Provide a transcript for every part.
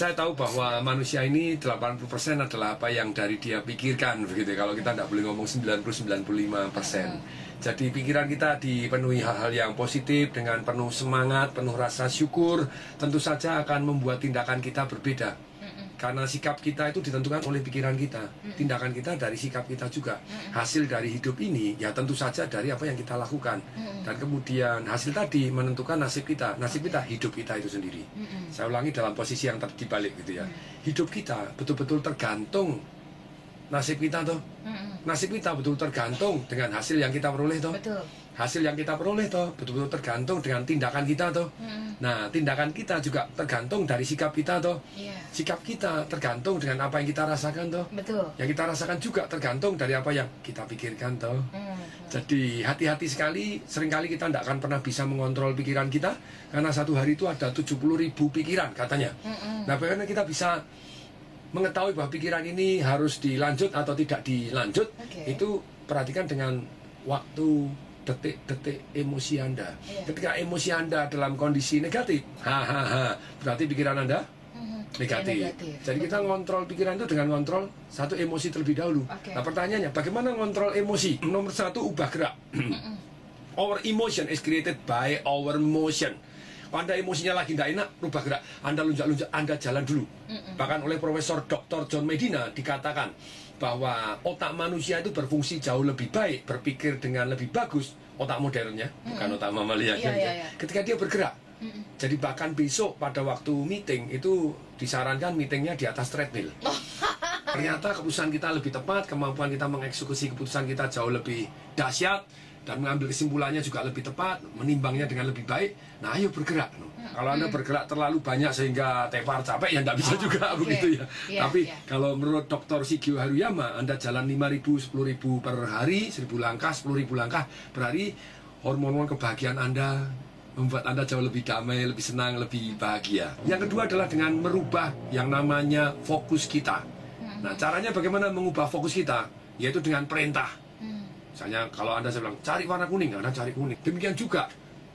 Saya tahu bahwa manusia ini 80% adalah apa yang dari dia pikirkan begitu. ya. Kalau kita tidak boleh ngomong 90-95%. Jadi pikiran kita dipenuhi hal-hal yang positif dengan penuh semangat, penuh rasa syukur, tentu saja akan membuat tindakan kita berbeda. Karena sikap kita itu ditentukan oleh pikiran kita, tindakan kita dari sikap kita juga. Hasil dari hidup ini ya tentu saja dari apa yang kita lakukan. Dan kemudian hasil tadi menentukan nasib kita. Nasib kita hidup kita itu sendiri. Saya ulangi dalam posisi yang ter- dibalik gitu ya. Hidup kita betul-betul tergantung nasib kita tuh. Nasib kita betul tergantung dengan hasil yang kita peroleh tuh. Betul. Hasil yang kita peroleh tuh betul-betul tergantung dengan tindakan kita tuh. Nah, tindakan kita juga tergantung dari sikap kita tuh. Iya. Sikap kita tergantung dengan apa yang kita rasakan tuh. Betul. Yang kita rasakan juga tergantung dari apa yang kita pikirkan tuh. Hmm. Jadi hati-hati sekali, sering kali kita tidak akan pernah bisa mengontrol pikiran kita karena satu hari itu ada 70 ribu pikiran katanya. Nah, bagaimana kita bisa mengetahui bahwa pikiran ini harus dilanjut atau tidak dilanjut? Oke. Itu perhatikan dengan waktu detik-detik emosi Anda. Iya. Ketika emosi Anda dalam kondisi negatif, hahaha, berarti pikiran Anda Mhm. negatif. Negatif. Jadi kita ngontrol pikiran itu dengan ngontrol satu emosi terlebih dahulu. Oke. Nah pertanyaannya, bagaimana ngontrol emosi? Nomor satu, ubah gerak. our emotion is created by our motion. Anda emosinya lagi tidak enak, rubah gerak. Anda lunjak-lunjak, Anda jalan dulu. Bahkan oleh Profesor Dr. John Medina dikatakan bahwa otak manusia itu berfungsi jauh lebih baik, berpikir dengan lebih bagus. Otak modernnya, bukan otak mamalia. Iya, iya, iya. Ketika dia bergerak. Jadi bahkan besok pada waktu meeting itu disarankan meetingnya di atas treadmill. Ternyata keputusan kita lebih tepat, kemampuan kita mengeksekusi keputusan kita jauh lebih dahsyat dan mengambil kesimpulannya juga lebih tepat, menimbangnya dengan lebih baik. Nah, ayo bergerak. Kalau Anda bergerak terlalu banyak sehingga tepar capek ya tidak bisa Oh, juga oke. begitu ya. Iya, Tapi iya. kalau menurut Dr. Shigio Haruyama, Anda jalan 5.000, 10.000 per hari, 1.000 langkah, 10.000 langkah per hari, hormon-hormon kebahagiaan Anda membuat Anda jauh lebih damai, lebih senang, lebih bahagia. Yang kedua adalah dengan merubah yang namanya fokus kita. Nah, caranya bagaimana mengubah fokus kita? Yaitu dengan perintah. Misalnya kalau Anda saya bilang, cari warna kuning, Anda cari kuning. Demikian juga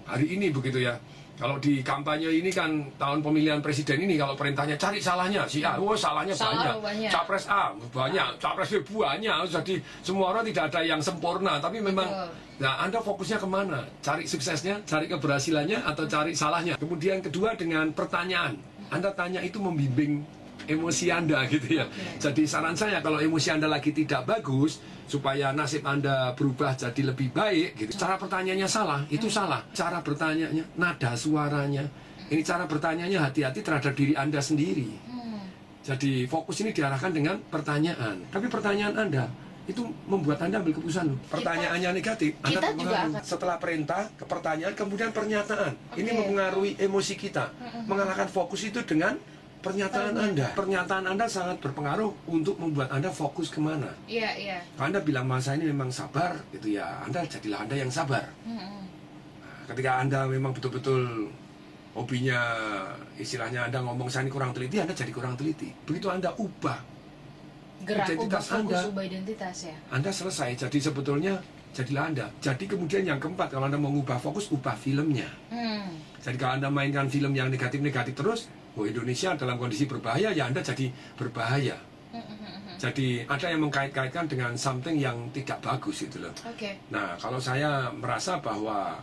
hari ini begitu ya. Kalau di kampanye ini kan tahun pemilihan presiden ini kalau perintahnya cari salahnya si A, oh salahnya Salah banyak. banyak. Capres A banyak, capres B banyak. Jadi semua orang tidak ada yang sempurna, tapi memang Betul. Nah, Anda fokusnya ke mana? Cari suksesnya, cari keberhasilannya, atau cari salahnya? Kemudian kedua dengan pertanyaan. Anda tanya itu membimbing emosi Anda gitu ya. Jadi saran saya kalau emosi Anda lagi tidak bagus, supaya nasib Anda berubah jadi lebih baik gitu. Cara pertanyaannya salah, itu salah. Cara bertanyanya, nada suaranya. Ini cara bertanyanya hati-hati terhadap diri Anda sendiri. Jadi fokus ini diarahkan dengan pertanyaan. Tapi pertanyaan Anda itu membuat Anda ambil keputusan. loh. Pertanyaannya negatif, Anda kita juga akan- Setelah perintah, ke pertanyaan, kemudian pernyataan. Ini Oke. mempengaruhi emosi kita. Mengalahkan fokus itu dengan pernyataan Anda. Pernyataan Anda sangat berpengaruh untuk membuat Anda fokus ke mana. Iya, iya. Kalau Anda bilang masa ini memang sabar, gitu ya. Anda jadilah Anda yang sabar. Mm-mm. Ketika Anda memang betul-betul hobinya istilahnya Anda ngomong saya ini kurang teliti, Anda jadi kurang teliti. Begitu Anda ubah, Gerak ubah Identitas fokus, Anda. ubah identitas ya. Anda selesai. Jadi sebetulnya jadilah Anda. Jadi kemudian yang keempat, kalau Anda mau mengubah fokus, ubah filmnya. Hmm. Jadi kalau Anda mainkan film yang negatif-negatif terus, oh Indonesia dalam kondisi berbahaya, ya Anda jadi berbahaya. Jadi ada yang mengkait-kaitkan dengan something yang tidak bagus itu loh. Oke. Nah, kalau saya merasa bahwa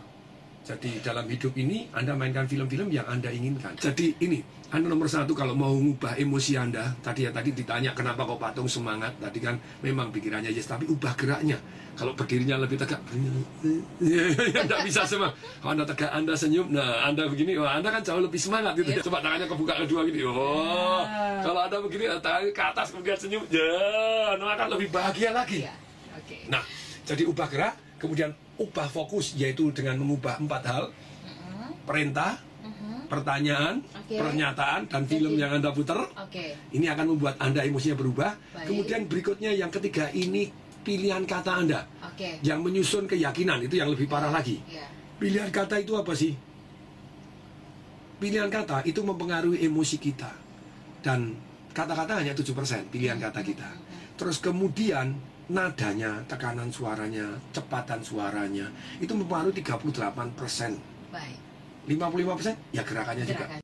jadi dalam hidup ini Anda mainkan film-film yang Anda inginkan. Jadi ini, Anda nomor satu kalau mau mengubah emosi Anda, tadi ya tadi ditanya kenapa kok patung semangat, tadi kan memang pikirannya yes, tapi ubah geraknya. Kalau berdirinya lebih tegak, tidak bisa semangat. Kalau Anda tegak, Anda senyum, nah Anda begini, wah Anda kan jauh lebih semangat gitu. ya. Coba tangannya kebuka kedua gini, oh. Kalau Anda begini, tangan ke atas kemudian senyum, ya, Anda akan lebih bahagia lagi. Iya. Oke. Nah, jadi ubah gerak, kemudian ubah fokus, yaitu dengan mengubah empat hal. Perintah, pertanyaan, Oke. pernyataan, dan film Jadi- yang Anda putar. Oke. Ini akan membuat Anda emosinya berubah. Baik. Kemudian berikutnya yang ketiga, ini pilihan kata Anda. Oke. Yang menyusun keyakinan, itu yang lebih parah lagi. Iya. Pilihan kata itu apa sih? Pilihan kata itu mempengaruhi emosi kita. Dan kata-kata hanya 7% pilihan kata kita. Terus kemudian nadanya, tekanan suaranya, cepatan suaranya itu mempengaruhi 38%. Baik. 55% ya gerakannya juga. Gerakan.